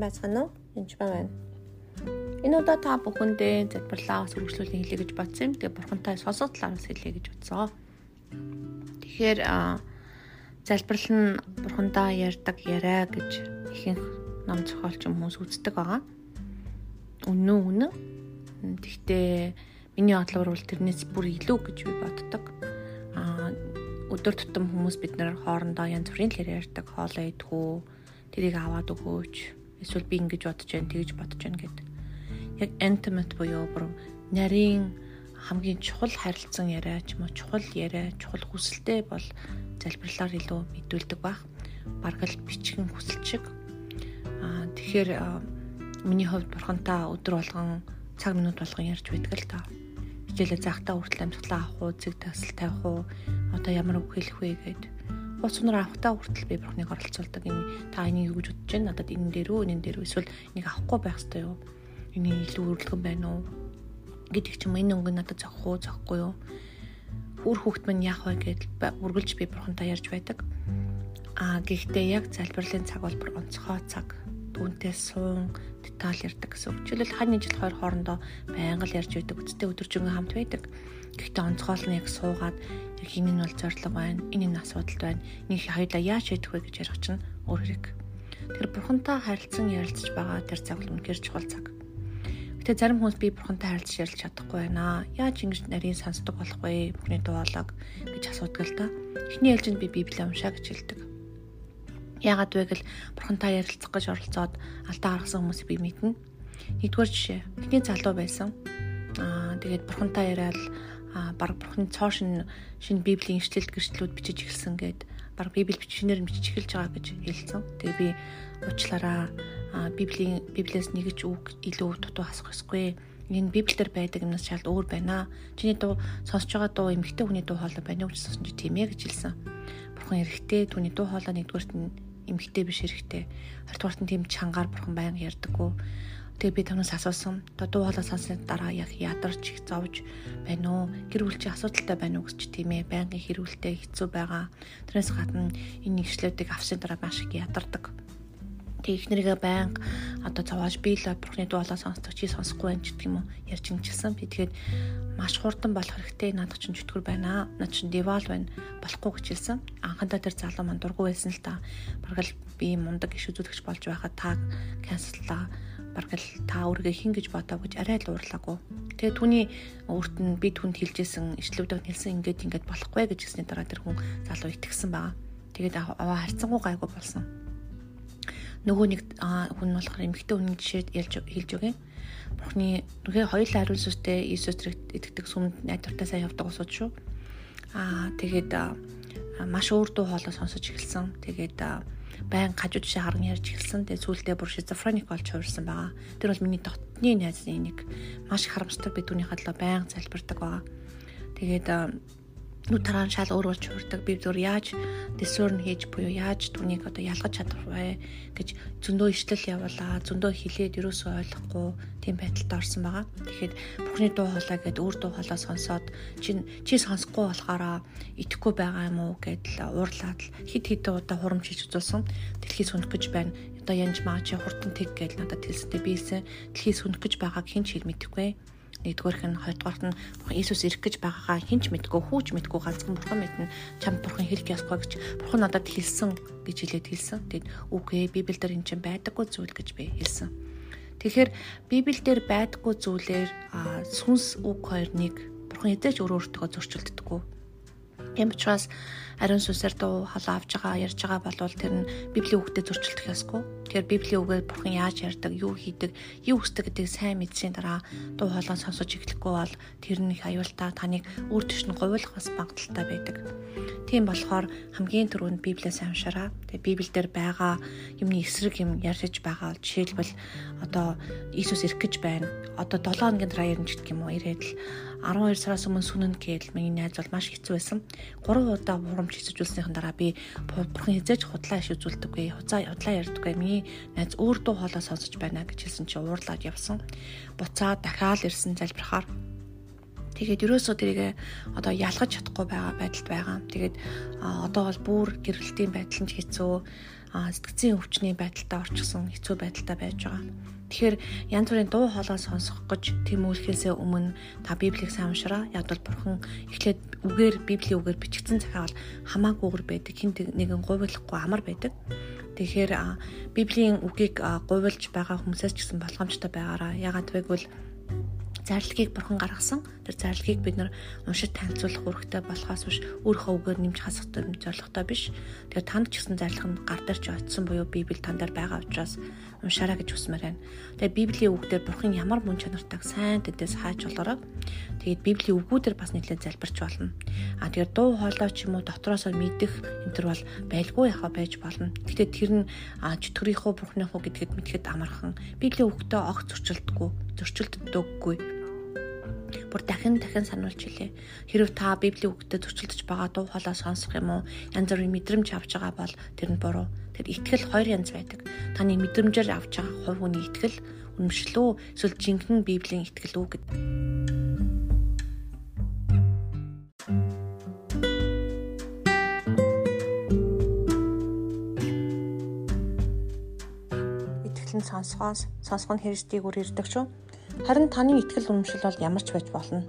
байцгаана уу? Энд байна. Энэ удаа та бүхэндээ залбирлаа бас үргэлжлүүлэн хэлье гэж бодсон юм. Тэгээ бурхантай сонсох талаас хэлье гэж бодсон. Тэгэхээр залбирал нь бурхандаа ярьдаг яриа гэж ихэнх ном зохиолч хүмүүс үздэг байгаа. Үнэн үнэн. Тэгтээ миний бодлоор бол тэрнээс бүр илүү гэж би боддог. Аа өдөр тутам хүмүүс бид нар хоорондоо янз бүрийн л ярьдаг, хоолоо идэх тэрийг аваад өгөөч. Эсвэл би ингэж бодож байна, тэгж бодож байна гэд. Яг intimate буюу бүр нарийн хамгийн чухал харилцан яриа ч юм уу чухал яриа, чухал хүсэлтэй бол залбирлаар илүү мэдүүлдэг байх. Бараг л бичгэн хүсэл шиг. Аа тэгэхээр миний хувьд бурхантай өдөр болгон цаг минут болгон ярьж байдаг л та. Хичээлээ заахтаа хүртэл амьсгалаа авах уу, зэг тасал тавих уу, одоо ямар үг хэлэх вэ гэдэг Уус унаар авахтаа хүртэл би бурхныг оролцуулдаг. Энэ та энийг юу гэж бодож байна? Надад энэ дээр үү, энэ дээр үү? Эсвэл энийг авахгүй байх хэрэгтэй юу? Энийг илүү өргөлгөн байна уу? гэдэг ч юм энэ өнгө надад зохих уу, зохихгүй юу? Хүүр хүүхд минь яах вэ гэдэл үргэлж би бурхантай ярьж байдаг. Аа гэхдээ яг залбирлын цаг бол бүр онцгой цаг. Түүнтэй суун деталь ярьдаг гэсэн үг. Жишээлбэл хань жил хоёр хоорондоо байнга л ярьж байдаг. Үсттэй өдөржингөө хамт байдаг. Гэхдээ онцгойл нь яг суугаад яг энэ нь бол зориг байна. Энэ нь асуудал байна. Энийг хоёулаа яаж шийдэх вэ гэж ярих чинь өөр хэрэг. Тэр бурхантай харилцан ярилцж байгаа тэр цаг бол үнэхээр чухал цаг. Гэтэ зарим хүмүүс би бурхантай харилцаж ярилж чадахгүй байна. Яаж ингэж нарийн сонсдог болох вэ? Бүхний дуулаг гэж асуудаг л да. Эхний ээлжинд би Библийг уншаа гэж хэлдэг. Яагаад вэ гэл бурхантай ярилцах гэж оролцоод алдаа гаргасан хүмүүсийг би мэднэ. Нэгдүгээр жишээ. Эхний залуу байсан. Аа тэгээд бурхантай яриад а баг бурхны цоо шин шинэ библийн ишлэлт гэрчлүүд бичиж эхэлсэн гэд баг библи бичвнээр бичиж эхэлж байгаа гэж хэлсэн. Тэгээ би уучлаараа библийн библиэс нэг ч үг илүү дутуу хасах ёсгүй. Энэ библиэлд байдаг юмнаас шалд өөр байна. Чиний дуу сонсож байгаа дуу эмэгтэй хүний дуу хоолой байна уу гэж сонсож тийм ээ гэж хэлсэн. Бурхан эрэхтэй түүний дуу хоолой нэгдүгээрт нь эмэгтэй биш эрэхтэй. Хоёрдугаарт нь тийм чангаар бурхан байнга ярьдаггүй Тэгээ би түүнээс асуусан. Одоо дуу хоолой сонссны дараа яг ядарч их зовж байна уу? Гэр бүл чи асуудалтай байна уу гэж тийм ээ. Байнгын хэрүүлтэй хэцүү байгаа. Тэрнээс гадна энэ нэгшлүүдийг авсны дараа маш их ядардаг. Тэг ихнэрийгээ байнга одоо цавааж би л бурхны дуу хоолой сонсдог чи сонсохгүй байх гэдэг юм уу? Ярьж ингэсэн. Би тэгээд маш хурдан болох хэрэгтэй. Надад ч чөтгөр байна. Над чинь девал байна. Болохгүй гэж хэлсэн. Анхандаа тэр залуу манд дургу байсан л та. Бараг л би мундаг иш үзүүлэгч болж байхад та канцллаа бараг л та өөрийгөө хин гэж бодоо гэж арай л уурлаагүй. Тэгээ түүний өөрт нь би түнд хэлжсэн ишлүүдийг хэлсэн ингээд ингээд болохгүй гэж хэлсний дараа тэр хүн залуу итгэсэн байгаа. Тэгээд аваа харцсангуу гайгүй болсон. Нөгөө нэг хүн болохоор эмэгтэй хүний жишээд ялж хэлж өгье. Бурхны нүгэ хоёулаа ариун сүртэй Иесус итгэдэг сүмд найдвартай сайн явдаг усууд шүү. Аа тэгээд маш өөр дуу хоолой сонсож эхэлсэн. Тэгээд байн гажууд шиг харан ярьж эхэлсэн. Тэгээ сүүлдээ бүр шизофреник болж хувирсан байгаа. Тэр бол миний дотны найзын нэг маш харамсдаг би түүний хадлаа байн залбирдаг байгаа. Тэгээд нүд тараан шал өөр болж хувирдаг. Би зөв яаж discern хийж буюу яаж түүнийг одоо ялгаж чадах вэ гэж зөндөө ишлэл явуулаа. Зөндөө хилээд юусоо ойлгохгүй тийм байдалд орсон байгаа. Тэгэхэд бүхний дуу хоолой гэд өөр дуу хоолой сонсоод чи чи сонсохгүй болохоор итгэхгүй байгаа юм уу гэдэл уурлаад хит хит удаа хурамч хийж үзүүлсэн. Дэлхий сүнх гэж байна. Одоо янж маа чи хурдан тэг гэж надад хэлсэнтэй биэсэн. Дэлхий сүнх гэж байгааг хэн ч хэл мэдэхгүй нэгдүгээрх нь хоёрдугаарт нь Иесус ирэх гэж байгаагаа хинч мэдгүй хүүч мэдгүй ганцхан бурхан мэднэ чам бурхан хэлэх ясгүй гэж бурхан надад хэлсэн гэж хэлээд хэлсэн. Тэгэд үгүй Библиэлд энэ чинь байдаггүй зүйл гэж би хэлсэн. Тэгэхээр Библиэлд байдаггүй зүйлээр сүнс үг хоёрыг бурхан эзэж өөр өөртөө зөрчилддөггүй Тийм учраас ариун сүнсээр дуу хоолой авж байгаа ярьж байгаа болвол тэр нь библийн үгтэд зөрчилдөх ёсгүй. Тэгэхээр библийн үгээр бурхан яаж ярьдаг, юу хийдэг, юу хүсдэг гэдгийг сайн мэдсийн дараа дуу хоолой сонсож эхлэхгүй бол тэр нь их аюултай таныг үр төшн говьлох бас магадaltaй байдаг. Тийм болохоор хамгийн түрүүнд библиэс амшаараа. Тэгээ библиэлд байгаа юмны эсрэг юм ярьж байгаа. Жишээлбэл одоо Иесус ирэх гэж байна. Одоо 7 хоногийн дараа ирнэ гэх юм уу ирээд л 12 сараас өмнө сүнэн гээл миний найз бол маш хэцүү байсан. 3 удаа бурамч хийжүүлснийхэн дараа би бурхан хизээж худлаа иш үзүүлдэггүй. Хуцаа худлаа ярьдаггүй. Миний найз өөр дуу хоолой сонсож байна гэж хэлсэн чи уурлаад явсан. Буцаад дахиад ирсэн залбирахаар Тэгээд ерөөсөө тэрийг одоо ялгаж чадахгүй байгаа байдалд байгаа. Тэгээд одоо бол бүр гэрэлтийн байдал нь хэцүү сэтгцийн өвчний байдалтай орчихсон хэцүү байдалтай байж байгаа. Тэгэхээр янз бүрийн дуу хоолой сонсох гэж тэмүүлэхээс өмнө та Библийг сайн уншираа. Яг бол бурхан эхлээд үгээр Библийн үгээр бичигдсэн захиа бол хамаагүйгээр байдаг. Хин нэгэн гуйлахгүй амар байдаг. Тэгэхээр Библийн үгийг гуйлж байгаа хүмүүсээс ч гэсэн болгоомжтой байгаараа. Ягаад гэвэл зарлагыг бурхан гаргасан. Тэр зарлагыг бид нар уншиж танилцуулах үүрэгтэй болохоос биш өөрийнхөө үгээр нэмж хасах зорилготой биш. Тэгэхээр танд ч гэсэн зарлах нь гар дээр ч очсон буюу Библи тань дээр байгаа учраас уншаарай гэж хүсмээр байна. Тэгээ Библийн үгдэр бурхан ямар мөн чанартайг сайн тэдээс хайж болоорой. Тэгээд Библийн үгүүдээр бас нэлээд залбирч болно. А тэгээд дуу хоолой ч юм уу дотроосоо мэдэх энэ төр бол байлгүй яхаа байж болно. Гэтэ тэр нь чөтгөрийнхөө бурхныхоо гэдгэд мэдхэд амархан Библийн үгтээ огт зөрчилдөггүй, зөрчилддөггүй бүр дахин дахин сануулж хэлээ. Хэрв та Библийн үгтэд зөрчилдөж байгаа дуу хоолой сонсох юм уу? Янз бүрийн мэдрэмж авч байгаа бол тэр нь буруу. Тэр итгэл хоёр янз байдаг. Таны мэдрэмжээр авч байгаа хувь хүний итгэл үнэмшлүү эсвэл жинхэнэ Библийн итгэл үү гэдэг. Итгэлэн сонсгоос сонсгоно хэрэгждийг үр ирдэг шүү Харин таны итгэл үнэмшил бол ямар ч байж болно.